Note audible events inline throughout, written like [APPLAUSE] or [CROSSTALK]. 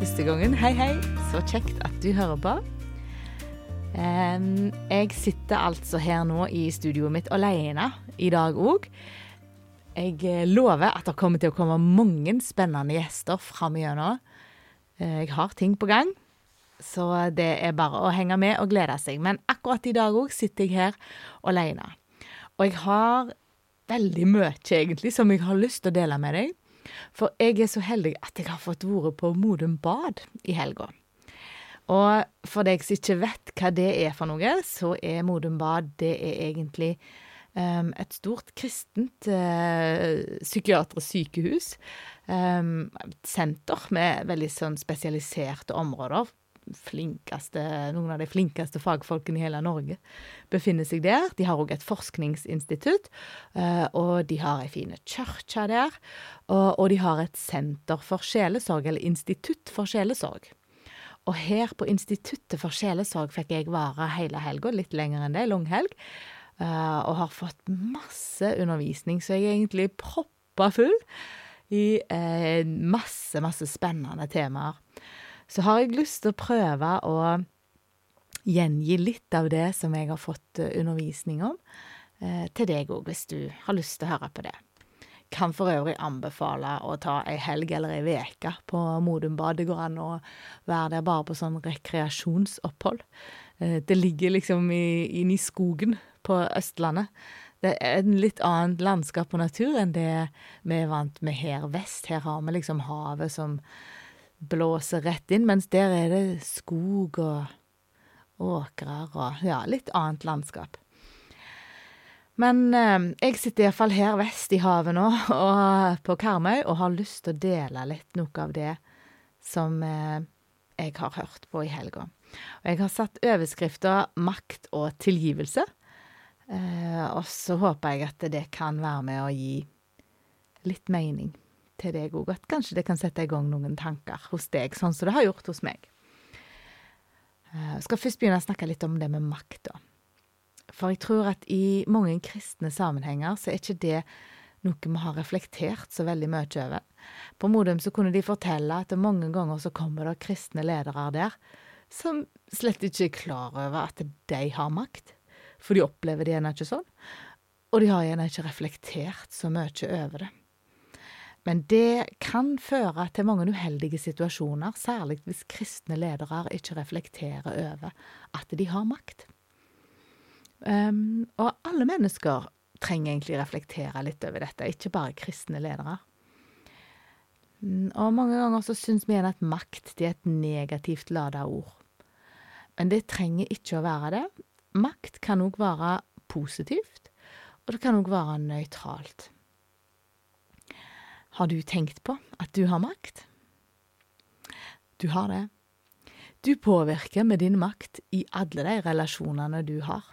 første gangen, hei, hei. Så kjekt at du hører på. Um, jeg sitter altså her nå i studioet mitt alene i dag òg. Jeg eh, lover at det kommer til å komme mange spennende gjester fram igjennom. Eh, Jeg har ting på gang, så det er bare å henge med og glede seg. Men akkurat i dag òg sitter jeg her alene. Og jeg har veldig mye, egentlig, som jeg har lyst til å dele med deg. For jeg er så heldig at jeg har fått vært på Modum Bad i helga. Og for deg som ikke vet hva det er for noe, så er Modum Bad det er egentlig um, et stort kristent uh, psykiatrisk sykehus. Um, senter med veldig sånn spesialiserte områder. Flinkeste, noen av de flinkeste fagfolkene i hele Norge befinner seg der. De har òg et forskningsinstitutt, eh, og de har ei fin kirke der. Og, de har et senter for sjelesorg, eller institutt for sjelesorg. Og her på Instituttet for sjelesorg fikk jeg være hele helga, litt lenger enn det, langhelg. eh, og har fått masse undervisning, så jeg er egentlig proppa full i eh, masse, masse spennende temaer. Så har jeg lyst til å prøve å gjengi litt av det som jeg har fått eh, undervisning om, eh, til deg òg, hvis du har lyst til å høre på det. Kan for øvrig anbefale å ta ei helg eller ei veke på Modum Bad. Det går an å være der bare på sånn rekreasjonsopphold. Eh, Det ligger liksom inne i skogen på Østlandet. Det er en litt annet landskap og natur enn det vi er vant med her vest. Her har vi liksom havet som blåser rett inn, mens der er det skog og åkrer og ja, litt annet landskap. Men eh, jeg sitter iallfall her vest i havet nå, [LAUGHS] og på Karmøy, og har lyst til å dele litt noe av det som eh, jeg har hørt på i helga. Og jeg har satt overskrifta 'Makt og tilgivelse', eh, og så håper jeg at det kan være med å gi litt mening til deg òg, at kanskje det kan sette i gang noen tanker hos deg, sånn som det har gjort hos meg. Jeg skal først begynne å snakke litt om det med makt, da. For jeg tror at i mange kristne sammenhenger så er ikke det noe vi har reflektert så veldig mye over. På Modum så kunne de fortelle at mange ganger så kommer det kristne ledere der som slett ikke er klar over at de har makt, for de opplever det gjerne ikke sånn. Og de har gjerne ikke reflektert så mye over det. Men det kan føre til mange uheldige situasjoner, særlig hvis kristne ledere ikke reflekterer over at de har makt. Um, og alle mennesker trenger egentlig reflektere litt over dette, ikke bare kristne ledere. Og mange ganger så syns vi igjen at makt er et negativt lada ord. Men det trenger ikke å være det. Makt kan òg være positivt, og det kan òg være nøytralt. Har du tenkt på at du har makt? Du har det. Du påvirker med din makt i alle de relasjonene du har.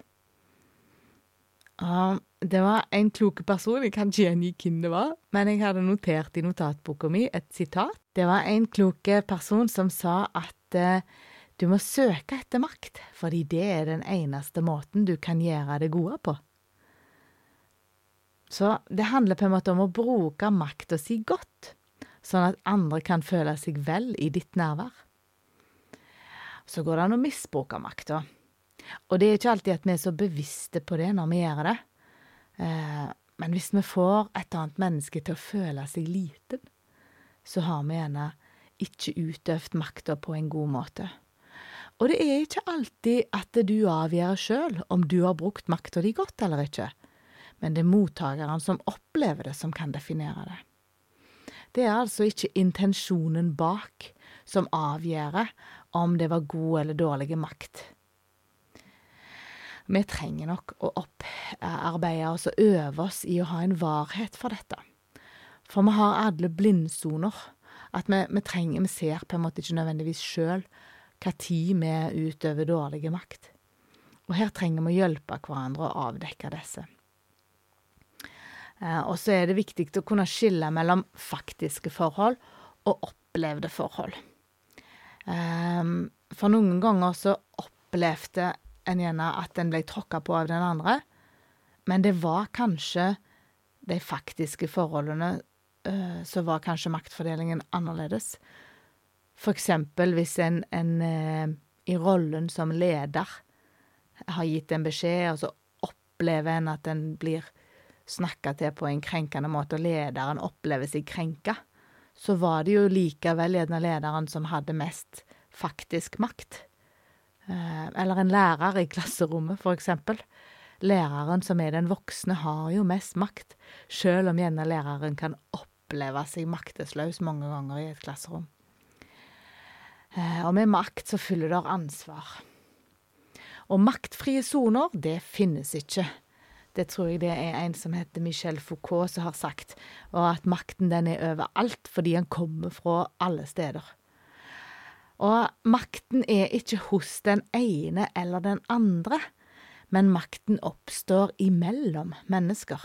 Og det var en klok person, jeg kan ikke gjengi hvem det var, men jeg hadde notert i notatboka mi et sitat. Det var en klok person som sa at eh, du må søke etter makt, fordi det er den eneste måten du kan gjøre det gode på. Så det handler på en måte om å bruke makta si godt, sånn at andre kan føle seg vel i ditt nærvær. Så går det an å misbruke makta. Og det er ikke alltid at vi er så bevisste på det når vi gjør det. Eh, men hvis vi får et annet menneske til å føle seg liten, så har vi gjerne ikke utøvd makta på en god måte. Og det er ikke alltid at du avgjør sjøl om du har brukt makta di godt eller ikke, men det er mottakeren som opplever det, som kan definere det. Det er altså ikke intensjonen bak som avgjør om det var god eller dårlig makt. Vi trenger nok å opparbeide oss og øve oss i å ha en varhet for dette. For vi har alle blindsoner. At vi, vi trenger Vi ser på en måte ikke nødvendigvis sjøl hva tid vi utøver dårlig makt. Og her trenger vi å hjelpe hverandre å avdekke disse. Eh, og så er det viktig å kunne skille mellom faktiske forhold og opplevde forhold. Um, for noen ganger så opplevde en gjerne at en ble tråkka på av den andre, men det var kanskje de faktiske forholdene eh, så var kanskje maktfordelingen annerledes. For eksempel hvis en, en eh, i rollen som leder har gitt en beskjed, og så opplever en at en blir snakka til på en krenkende måte, og lederen opplever seg krenka, så var det jo likevel gjerne lederen som hadde mest faktisk makt. Eh, eller en lærer i klasserommet, for eksempel. Læreren som er den voksne, har jo mest makt, sjøl om gjerne læreren kan oppleve seg maktesløs mange ganger i et klasserom. Eh, og med makt så følger det ansvar. Og maktfrie soner, det finnes ikke. Det tror jeg det er en som heter Michel Foucault som har sagt, og at makten den er overalt fordi den kommer fra alle steder. Og makten er ikke hos den ene eller den andre, men makten oppstår imellom mennesker.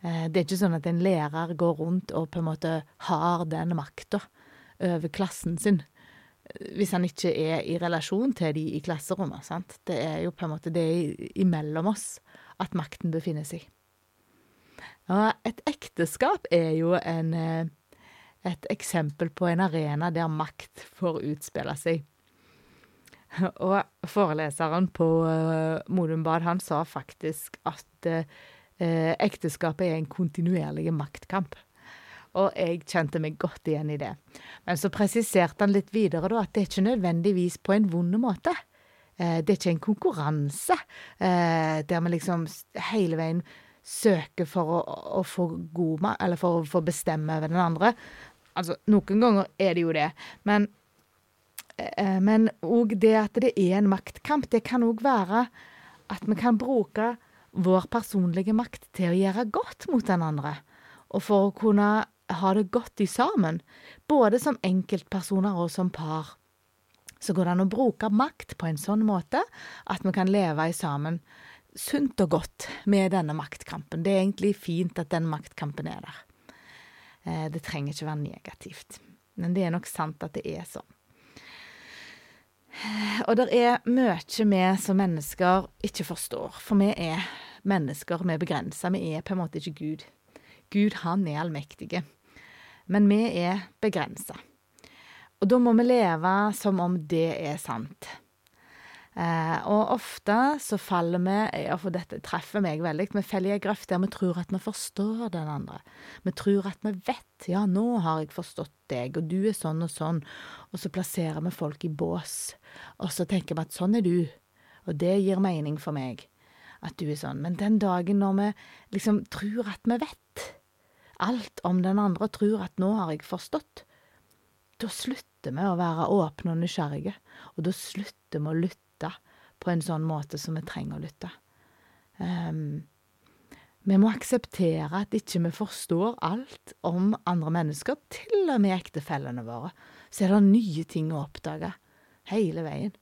Eh, det er ikke sånn at en lærer går rundt og på en måte har den makta over klassen sin, hvis han ikke er i relasjon til de i klasserommet. sant? Det er jo på en måte det imellom oss at makten befinner seg. Og et ekteskap er jo en, eh, et eksempel på en arena der makt får utspille seg. [LAUGHS] Og foreleseren på uh, Modum Bad, han sa faktisk at uh, ekteskapet er en kontinuerlig maktkamp. Og jeg kjente meg godt igjen i det. Men så presiserte han litt videre da, at det er ikke nødvendigvis på en vond måte. Eh, det er ikke en konkurranse eh, der vi liksom hele veien søker for å, å få god mat, eller for å få bestemme over den andre. Altså, noen ganger er det jo det, men eh, men òg det at det er en maktkamp, det kan òg være at vi kan bruke vår personlige makt til å gjøre godt mot den andre, og for å kunne ha det godt i sammen, både som enkeltpersoner og som par så går det an å bruke makt på en sånn måte at vi kan leve sammen sunt og godt med denne maktkampen. Det er egentlig fint at den maktkampen er der. Eh, det trenger ikke være negativt. Men det er nok sant at det er sånn. Og det er mye vi som mennesker ikke forstår, for vi er mennesker, vi er begrensa, vi er på en måte ikke Gud. Gud, han er allmektige. Men vi er begrensa. Og da må vi leve som om det er sant. Eh, og ofte så faller vi, for dette treffer meg veldig, vi faller i ei grøft der vi tror at vi forstår den andre. Vi tror at vi vet, ja, nå har jeg forstått deg, og du er sånn og sånn, og så plasserer vi folk i bås, og så tenker vi at sånn er du, og det gir mening for meg, at du er sånn. Men den dagen når vi liksom tror at vi vet alt om den andre, og tror at nå har jeg forstått, da slutter vi å være åpne og nysgjerrige, og da slutter vi å lytte på en sånn måte som vi trenger å lytte. Um, vi må akseptere at ikke vi forstår alt om andre mennesker, til og med ektefellene våre. Så er det nye ting å oppdage hele veien.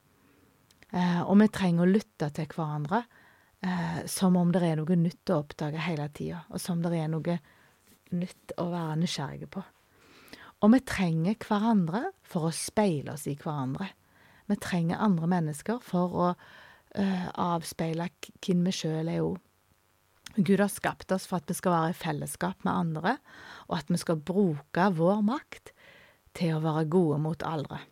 Uh, og vi trenger å lytte til hverandre uh, som om det er noe nytt å oppdage hele tida, og som det er noe nytt å være nysgjerrige på. Og vi trenger hverandre for å speile oss i hverandre. Vi trenger andre mennesker for å uh, avspeile hvem vi sjøl er òg. Gud har skapt oss for at vi skal være i fellesskap med andre, og at vi skal bruke vår makt til å være gode mot alle,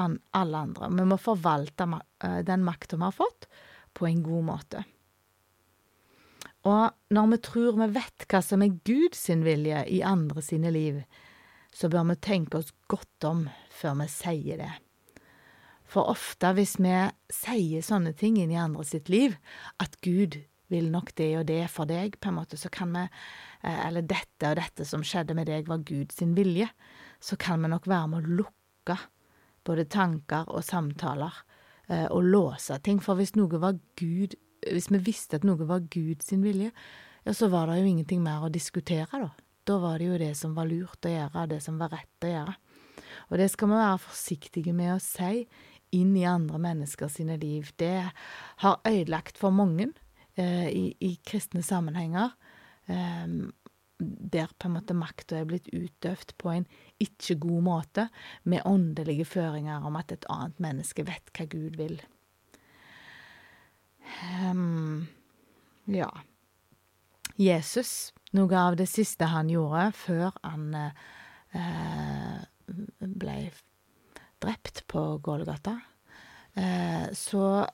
alle andre. Vi må forvalte uh, den makta vi har fått, på en god måte. Og når vi tror vi vet hva som er Guds vilje i andre sine liv, så bør vi tenke oss godt om før vi sier det. For ofte hvis vi sier sånne ting inn i andre sitt liv, at Gud vil nok det og det for deg, på en måte, så kan vi eh, Eller dette og dette som skjedde med deg, var Guds vilje. Så kan vi nok være med å lukke både tanker og samtaler, eh, og låse ting. For hvis noe var Gud Hvis vi visste at noe var Guds vilje, ja, så var det jo ingenting mer å diskutere, da. Da var det jo det som var lurt å gjøre, det som var rett å gjøre. Og det skal vi være forsiktige med å si inn i andre mennesker sine liv. Det har ødelagt for mange eh, i, i, kristne sammenhenger, eh, der på en måte makta er blitt utøvd på en ikke god måte, med åndelige føringer om at et annet menneske vet hva Gud vil. Um, ja. Jesus Noe av det siste han gjorde før han eh, ble drept på Gålgata, eh, så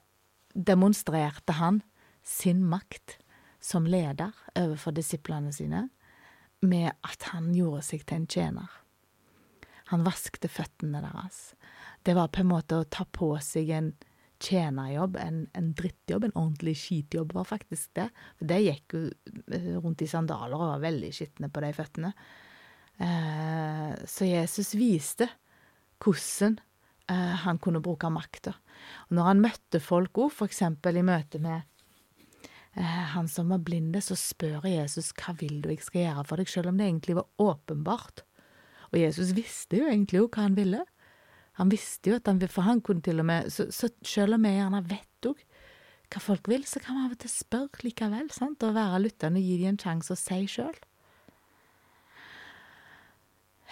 demonstrerte han sin makt som leder overfor disiplene sine med at han gjorde seg til en tjener. Han vaskte føttene deres. Det var på en måte å ta på seg en tjenerjobb, en, en drittjobb, en ordentlig skitjobb var faktisk det. For det gikk jo eh, rundt i sandaler og var veldig skitne på de føttene. Eh, så Jesus viste hvordan eh, han kunne bruke makta. Når han møtte folk òg, eksempel i møte med han som var blinde, så spør Jesus hva vil du jeg skal gjøre for deg, selv om det egentlig var åpenbart. Og Jesus visste jo egentlig jo hva han ville. Han visste jo at han For han kunne til og med Så, så selv om jeg gjerne vet òg hva folk vil, så kan vi av og til spørre likevel, sant, og være lyttende og gi dem en sjanse å si sjøl.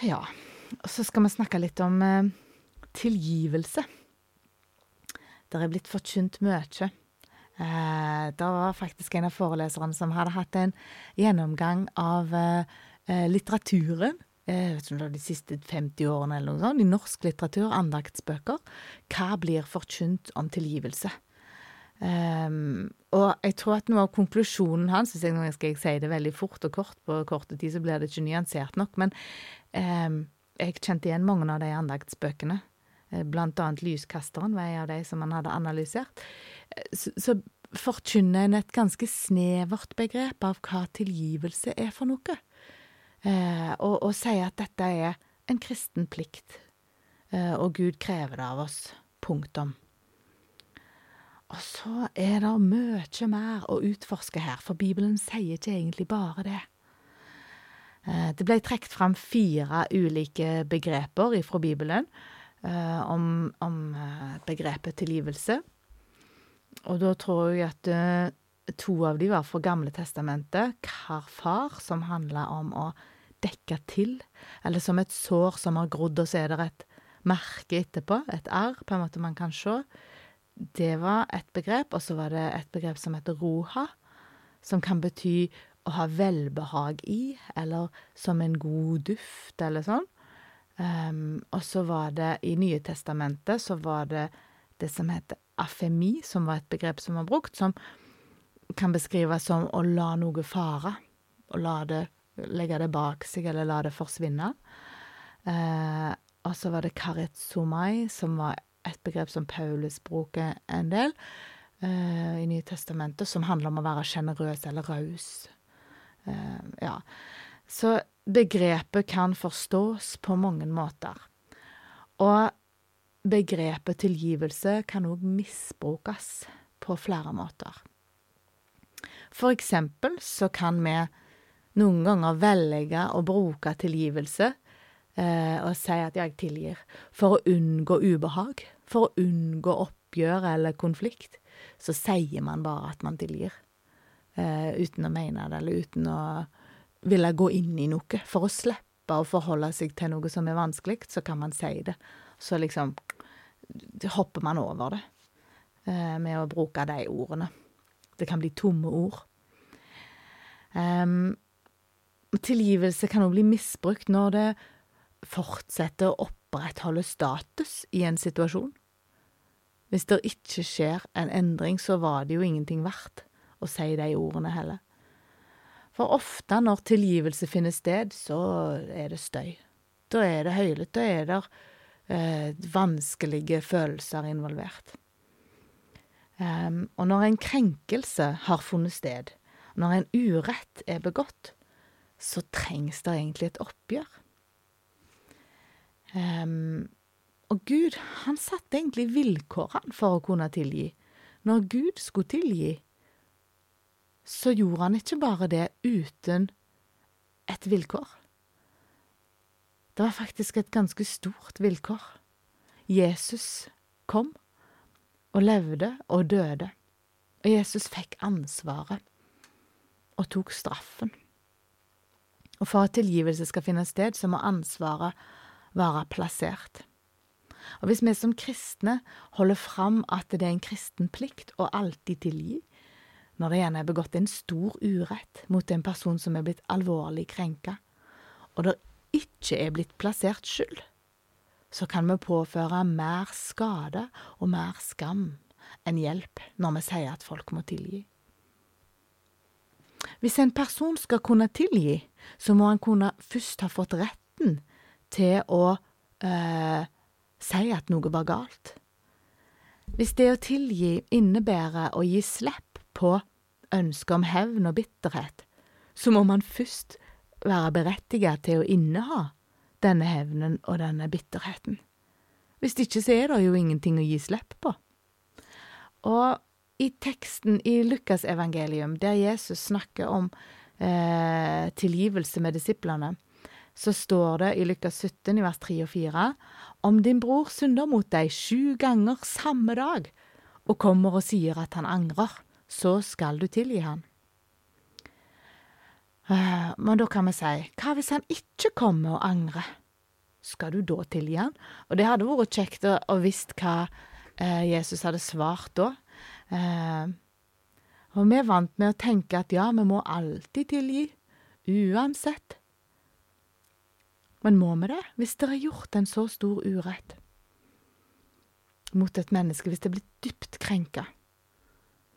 Ja, og så skal vi snakke litt om eh, tilgivelse. Det er blitt forkynt mye. Eh, det var faktisk en av foreleserne som hadde hatt en gjennomgang av eh, eh litteraturen var de siste 50 årene eller noe sånt, i norsk litteratur, andaktsbøker, hva blir forkynt om tilgivelse? Um, og jeg tror at noe av konklusjonen hans, hvis jeg nå skal jeg si det veldig fort og kort, på korte tid så blir det ikke nyansert nok, men um, jeg kjente igjen mange av de andaktsbøkene. Eh, blant annet Lyskasteren var en av de som han hadde analysert. Eh, så, så forkynner en et ganske snevert begrep av hva tilgivelse er for noe eh, og, og sier at dette er en kristen plikt, eh, og Gud krever det av oss. Punktum. Og så er det mye mer å utforske her, for Bibelen sier ikke egentlig bare det. Eh, det ble trukket fram fire ulike begreper fra Bibelen eh, om, om eh, begrepet tilgivelse. Og da tror jeg at eh, to av de var fra Gamle testamentet. Karfar, som handla om å dekke til, eller som et sår som har grodd, og så er det et merke etterpå, et arr, på en måte man kan se. Det var et begrep, og så var det et begrep som heter roha, som kan bety å ha velbehag i, eller som en god duft, eller sånn. Um, og så var det i Nye testamentet så var det det som heter afemi, som var et begrep som var brukt, som kan beskrives som å la noe fare. Å la det legge det bak seg eller la det forsvinne. Eh, og så var det karetsomai, som var et begrep som Paulus bruker en del eh, i Nye Testamentet, som handler om å være sjenerøs eller raus. Eh, ja. Så begrepet kan forstås på mange måter. Og begrepet tilgivelse kan òg misbrukes på flere måter. For eksempel så kan vi noen ganger velge å bruke tilgivelse eh, og si at jeg tilgir, for å unngå ubehag, for å unngå oppgjør eller konflikt, så sier man bare at man tilgir. Eh, uten å mene det, eller uten å ville gå inn i noe. For å slippe å forholde seg til noe som er vanskelig, så kan man si det. Så liksom hopper man over det eh, med å bruke de ordene. Det kan bli tomme ord. Um, Tilgivelse kan også bli misbrukt når det fortsetter å opprettholde status i en situasjon. Hvis det ikke skjer en endring, så var det jo ingenting verdt å si de ordene heller. For ofte når tilgivelse finner sted, så er det støy. Da er det høylytt, da er det eh, vanskelige følelser involvert. Um, og når en krenkelse har funnet sted, når en urett er begått, så trengs det egentlig et oppgjør. Um, og Gud, han satte egentlig vilkårene for å kunne tilgi. Når Gud skulle tilgi, så gjorde han ikke bare det uten et vilkår. Det var faktisk et ganske stort vilkår. Jesus kom og levde og døde. Og Jesus fikk ansvaret og tok straffen. Og for at tilgivelse skal finne sted, så må ansvaret være plassert. Og hvis vi som kristne holder fram at det er en kristen plikt å alltid tilgi, når det gjerne er begått en stor urett mot en person som er blitt alvorlig krenka, og det ikke er blitt plassert skyld, så kan vi påføre mer skade og mer skam enn hjelp når vi sier at folk må tilgi. Hvis en person skal kunne tilgi, så må han kunne først ha fått retten til å eh, si at noe var galt. Hvis det å tilgi innebærer å gi slipp på ønsket om hevn og bitterhet, så må man først være berettiget til å inneha denne hevnen og denne bitterheten. Hvis ikke så er det jo ingenting å gi slipp på. Og i teksten i Lukas evangelium, der Jesus snakker om eh, tilgivelse med disiplene, så står det i Lukas 17 i vers 3 og 4 om din bror synder mot deg sju ganger samme dag og kommer og sier at han angrer, så skal du tilgi han. Eh, men da kan vi si, hva hvis han ikke kommer og angrer? Skal du da tilgi han? Og det hadde vært kjekt å, å visst hva eh, Jesus hadde svart da. Eh, og vi er vant med å tenke at ja, vi må alltid tilgi, uansett. Men må vi det, hvis det er gjort en så stor urett mot et menneske, hvis det blir dypt krenka,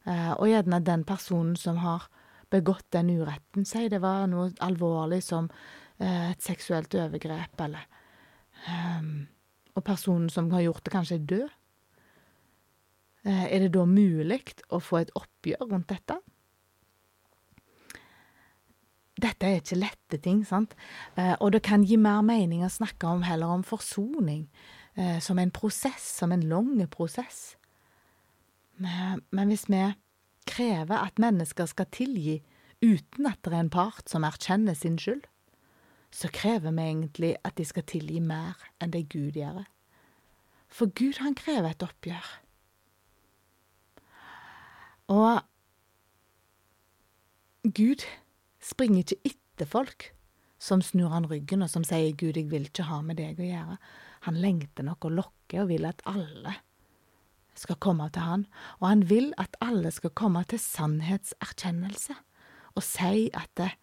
eh, og gjerne den personen som har begått den uretten, si det var noe alvorlig som eh, et seksuelt overgrep, eller um, Og personen som har gjort det, kanskje er død? Eh, er det da mulig å få et oppgjør rundt dette? Dette er ikke lette ting, sant, eh, og det kan gi mer mening å snakke om heller om forsoning, eh, som en prosess, som en lang prosess. Men hvis vi krever at mennesker skal tilgi uten at det er en part som erkjenner sin skyld, så krever vi egentlig at de skal tilgi mer enn det Gud gjør. For Gud, han krever et oppgjør. Og Gud springer ikke etter folk som snur han ryggen og som sier 'Gud, jeg vil ikke ha med deg å gjøre'. Han lengter nok og lokker og vil at alle skal komme til han, og han vil at alle skal komme til sannhetserkjennelse og si at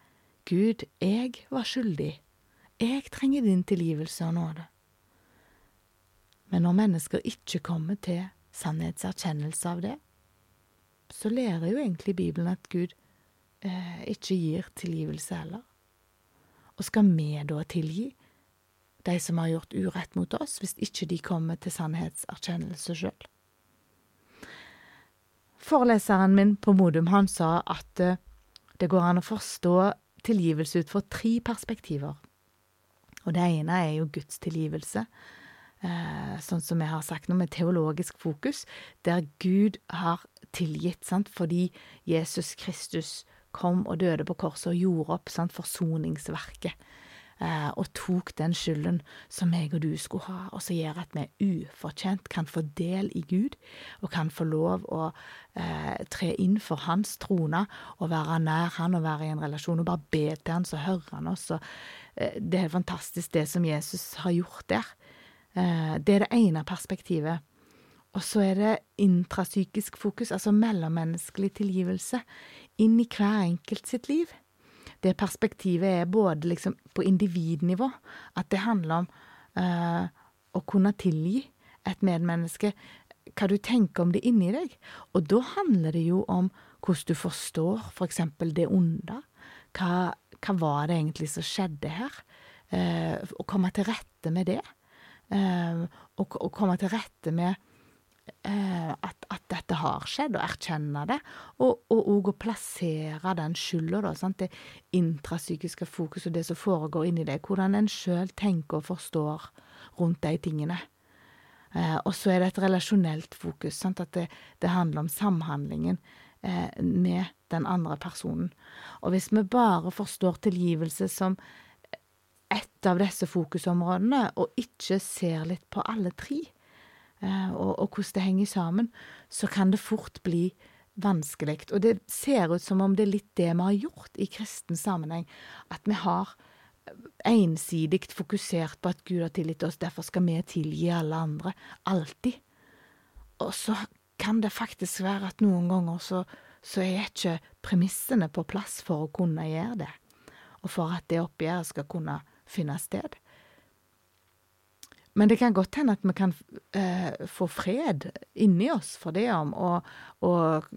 'Gud, jeg var skyldig. Jeg trenger din tilgivelse og nåde'. Men når mennesker ikke kommer til sannhetserkjennelse av det, så lærer jo egentlig Bibelen at Gud eh, ikke gir tilgivelse heller. Og skal vi da tilgi de som har gjort urett mot oss, hvis ikke de kommer til sannhetserkjennelse sjøl? Foreleseren min på Modum han sa at eh, det går an å forstå tilgivelse ut fra tre perspektiver. Og det ene er jo Guds tilgivelse, eh, sånn som jeg har sagt nå, med teologisk fokus, der Gud har tilgitt, sant, fordi Jesus Kristus kom og døde på korset og gjorde opp sant, forsoningsverket. Eh, og tok den skylden som jeg og du skulle ha, og som gjør at vi ufortjent kan få del i Gud, og kan få lov å eh, tre inn for Hans trone og være nær Han og være i en relasjon og bare be til Han, så hører Han oss. Og, eh, det er fantastisk, det som Jesus har gjort der. Eh, det er det ene perspektivet. Og så er det intrapsykisk fokus, altså mellommenneskelig tilgivelse, inn i hver enkelt sitt liv. Det perspektivet er både liksom på individnivå, at det handler om uh, å kunne tilgi et medmenneske hva du tenker om det inni deg. Og da handler det jo om hvordan du forstår for eksempel det onde. Hva, hva var det egentlig som skjedde her? Uh, å komme til rette med det. Uh, å, å komme til rette med at, at, dette har skjedd, og erkjenne det, og òg å plassere den skylda, det intrapsykiske fokuset, det som foregår inni det, hvordan en sjøl tenker og forstår rundt de tingene. Eh, og så er det et relasjonelt fokus, sant? at det, det, handler om samhandlingen eh, med den andre personen. Og hvis vi bare forstår tilgivelse som ett av disse fokusområdene, og ikke ser litt på alle tre, Eh, og, og, hvordan det henger sammen, så kan det fort bli vanskelig. Og det ser ut som om det er litt det vi har gjort i kristen sammenheng. At vi har ensidig fokusert på at Gud har tilgitt oss, derfor skal vi tilgi alle andre. Alltid. Og så kan det faktisk være at noen ganger så, så er ikke premissene på plass for å kunne gjøre det, og for at det oppgjøret skal kunne finne sted. Men det kan godt hende at vi kan eh, få fred inni oss for det om, og, og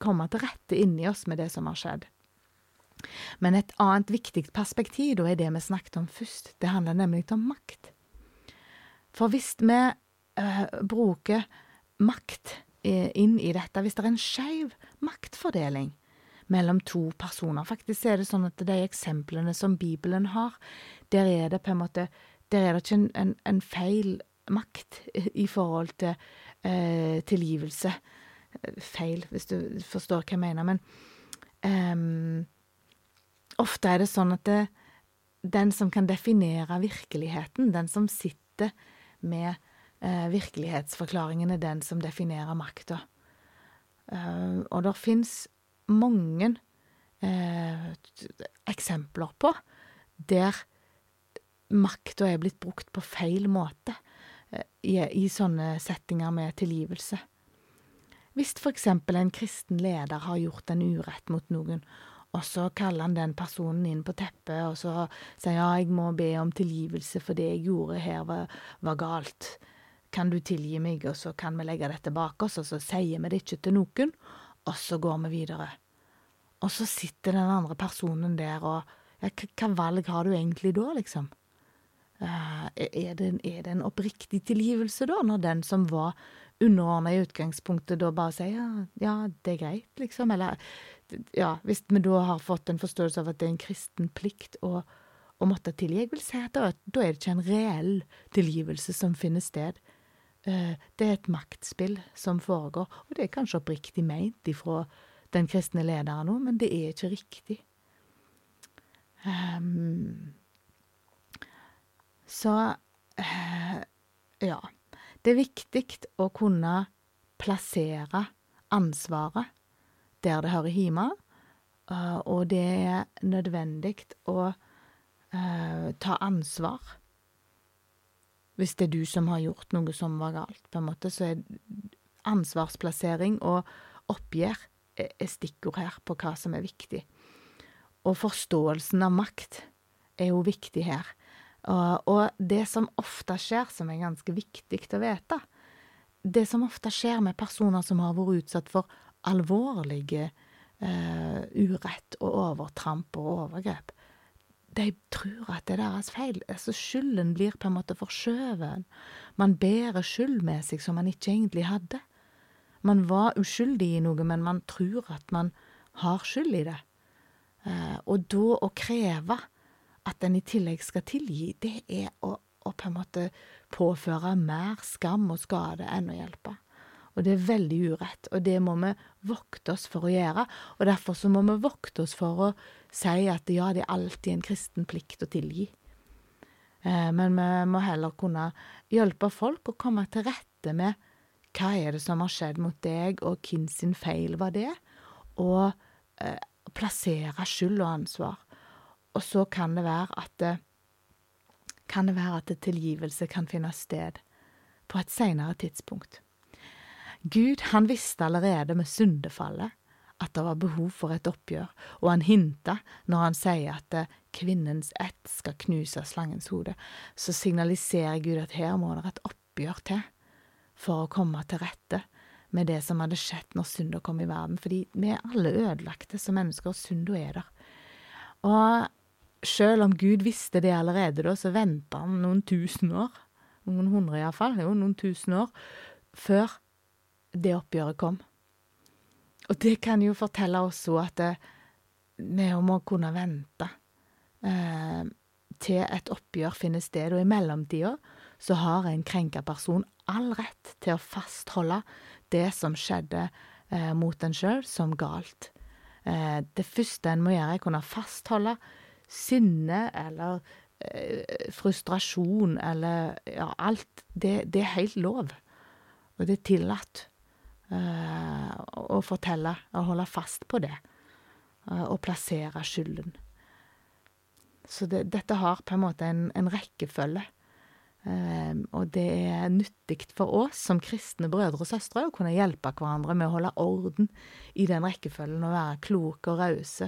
komme til rette inni oss med det som har skjedd. Men et annet viktig perspektiv da er det vi snakket om først. Det handler nemlig om makt. For hvis vi eh, bruker makt inn i dette, hvis det er en skeiv maktfordeling mellom to personer Faktisk er det sånn at de eksemplene som Bibelen har, der er det på en måte der er det ikke en, en, en feil makt i forhold til eh, tilgivelse. Feil, hvis du forstår hva jeg mener. Men eh, ofte er det sånn at det, den som kan definere virkeligheten, den som sitter med eh, virkelighetsforklaringen, er den som definerer makta. Uh, og det fins mange eh, eksempler på der makta er blitt brukt på feil måte eh, i, i sånne settinger med tilgivelse. Hvis eksempel en kristen leder har gjort en urett mot noen, og så kaller han den personen inn på teppet og så sier ja, jeg må be om tilgivelse for det jeg gjorde her var, var galt, kan du tilgi meg, og så kan vi legge dette bak oss, og så sier vi det ikke til noen, og så går vi videre. Og så sitter den andre personen der og ja, hva valg har du egentlig da, liksom? Uh, er, det, er, det, en oppriktig tilgivelse, da, når den som var underordna i utgangspunktet, da bare sier ja, ja, det er greit, liksom? Eller ja, hvis vi da har fått en forståelse av at det er en kristen plikt å, å måtte tilgi, jeg vil si at da, da, er det ikke en reell tilgivelse som finner sted. Uh, det er et maktspill som foregår, og det er kanskje oppriktig meint ifra den kristne lederen òg, men det er ikke riktig. Um, så eh, ja. Det er viktig å kunne plassere ansvaret der det hører hjemme, uh, og det er nødvendig å uh, ta ansvar. Hvis det er du som har gjort noe som var galt, på en måte, så er ansvarsplassering og oppgjør er stikkord her på hva som er viktig. Og forståelsen av makt er jo viktig her. Og, det som ofte skjer, som er ganske viktig å vite, det som ofte skjer med personer som har vært utsatt for alvorlige uh, urett og overtramp og overgrep, de tror at det er deres feil. Altså Skylden blir på en måte forskjøvet. Man bærer skyld med seg som man ikke egentlig hadde. Man var uskyldig i noe, men man tror at man har skyld i det. Uh, og da å kreve at en i tillegg skal tilgi, det er å, å, på en måte påføre mer skam og skade enn å hjelpe. Og det er veldig urett, og det må vi vokte oss for å gjøre. Og derfor så må vi vokte oss for å si at ja, det er alltid en kristen plikt å tilgi. Eh, men vi må heller kunne hjelpe folk å komme til rette med hva er det som har skjedd mot deg, og hvem sin feil var det, og eh, plassere skyld og ansvar. Og så kan det være at det, kan det være at tilgivelse kan finne sted på et senere tidspunkt. Gud, han visste allerede med syndefallet at det var behov for et oppgjør, og han hinta når han sier at kvinnens ett skal knuse slangens hode. Så signaliserer Gud at her må det et oppgjør til for å komme til rette med det som hadde skjedd når synda kom i verden, fordi vi er alle ødelagte som mennesker, og synda er der. Og Sjøl om Gud visste det allerede da, så venta han noen tusen år, noen hundre iallfall, jo, noen tusen år, før det oppgjøret kom. Og det kan jo fortelle oss òg at vi må kunne vente eh, til et oppgjør finner sted, og i mellomtida så har en krenka person all rett til å fastholde det som skjedde eh, mot en sjøl, som galt. Eh, det første en må gjøre, er å kunne fastholde sinne eller eh, frustrasjon eller ja, alt, det, det, er helt lov. Og det er tillatt eh, å fortelle og holde fast på det. Eh, og plassere skylden. Så det, dette har på en måte en, en rekkefølge. Um, og det er nyttig for oss som kristne brødre og søstre å kunne hjelpe hverandre med å holde orden i den rekkefølgen og være kloke og rause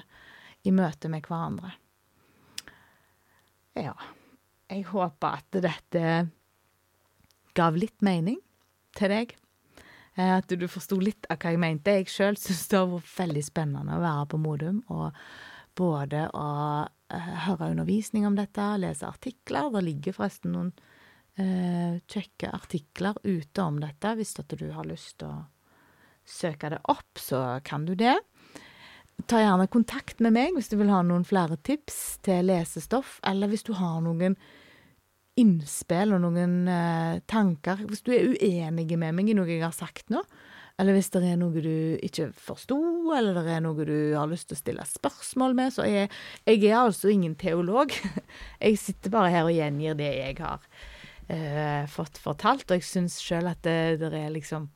i møte med hverandre. Ja, jeg håper at dette gav litt mening til deg. Eh, at du forsto litt av hva jeg mente. Jeg sjøl syns det har vært veldig spennende å være på Modum. Og både å uh, høre undervisning om dette, lese artikler. Det ligger forresten noen eh, kjekke artikler ute om dette. Hvis at du har lyst til å søke det opp, så kan du det. Ta gjerne kontakt med meg hvis du vil ha noen flere tips til lesestoff, eller hvis du har noen innspill og noen eh, tanker. Hvis du er uenig med meg i noe jeg har sagt nå, eller hvis det er noe du ikke forsto, eller det er noe du har lyst til å stille spørsmål med, så jeg, jeg er altså ingen teolog. [LAUGHS] Jeg sitter bare her og gjengir det jeg har eh, fått fortalt. Og jeg syns sjøl at det, det, er liksom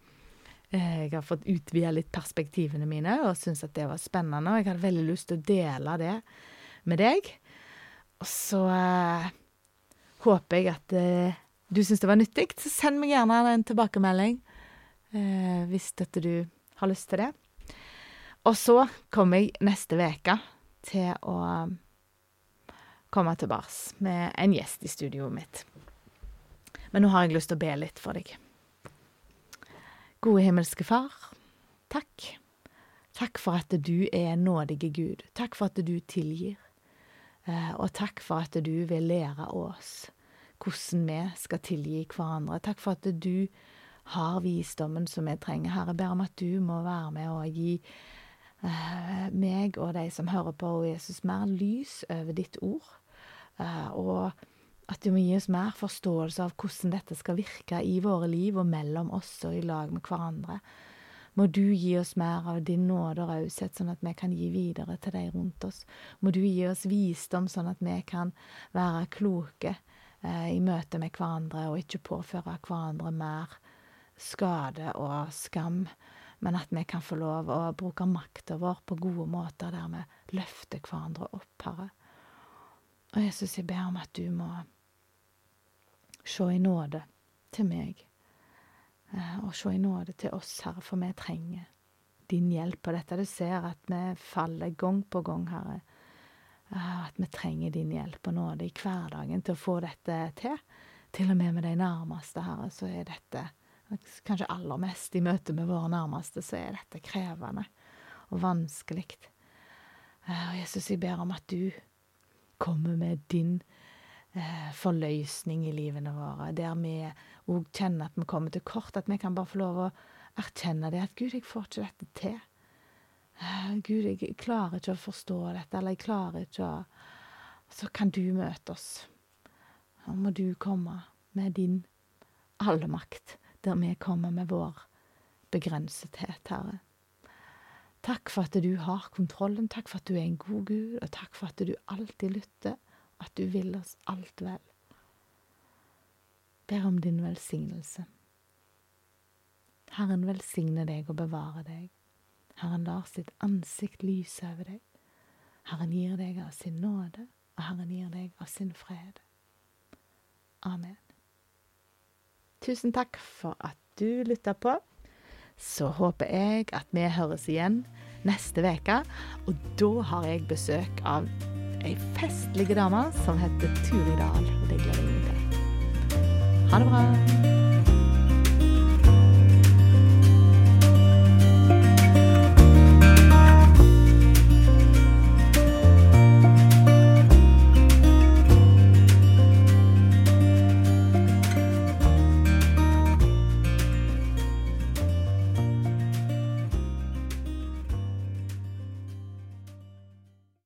Jeg har fått utvida litt perspektivene mine og syns at det var spennende. Og jeg hadde veldig lyst til å dele det med deg. Og så eh, håper jeg at eh, du syns det var nyttig. Så send meg gjerne en tilbakemelding eh, hvis dette du har lyst til det. Og så kommer jeg neste uke til å komme tilbake med en gjest i studioet mitt. Men nå har jeg lyst til å be litt for deg. Gode himmelske Far, takk. Takk for at du er nådige Gud. Takk for at du tilgir. Eh, og takk for at du vil lære oss hvordan vi skal tilgi hverandre. Takk for at du har visdommen som vi trenger. Herre, ber om at du må være med og gi eh, meg og de som hører på, Jesus, mer lys over ditt ord. Eh, og at du må gi oss mer forståelse av hvordan dette skal virke i våre liv og mellom oss og i lag med hverandre. Må du gi oss mer av din nåde og raushet, sånn at vi kan gi videre til de rundt oss. Må du gi oss visdom, sånn at vi kan være kloke eh, i møte med hverandre og ikke påføre hverandre mer skade og skam, men at vi kan få lov å bruke makta vår på gode måter der vi løfter hverandre opp, Herre. Og Jesus, jeg ber om at du må se i nåde til meg, eh, og se i nåde til oss, Herre, for vi trenger din hjelp på dette. Du ser at vi faller gang på gang, Herre. Eh, at vi trenger din hjelp og nåde i hverdagen til å få dette til. Til og med med de nærmeste, Herre, så er dette Kanskje aller mest i møte med våre nærmeste, så er dette krevende og vanskelig. Eh, og Jesus, jeg ber om at du kommer med din eh, forløsning i livene våre, der vi òg kjenner at vi kommer til kort, at vi kan bare få lov å erkjenne det, at Gud, jeg får ikke dette til. Eh, Gud, jeg klarer ikke å forstå dette, eller jeg klarer ikke å Så kan du møte oss. Nå må du komme med din allmakt, der vi kommer med vår begrensethet, Herre. Takk for at du har kontrollen, takk for at du er en god Gud, og takk for at du alltid lytter at du vil oss alt vel. Ber om din velsignelse. Herren velsigne deg og bevare deg. Herren lar sitt ansikt lyse over deg. Herren gir deg av sin nåde, og Herren gir deg av sin fred. Amen. Tusen takk for at du lytta på. Så håper jeg at vi høres igjen neste uke, og da har jeg besøk av ei festlig dame som heter Turi Dahl. Det gleder jeg meg til. Ha det bra.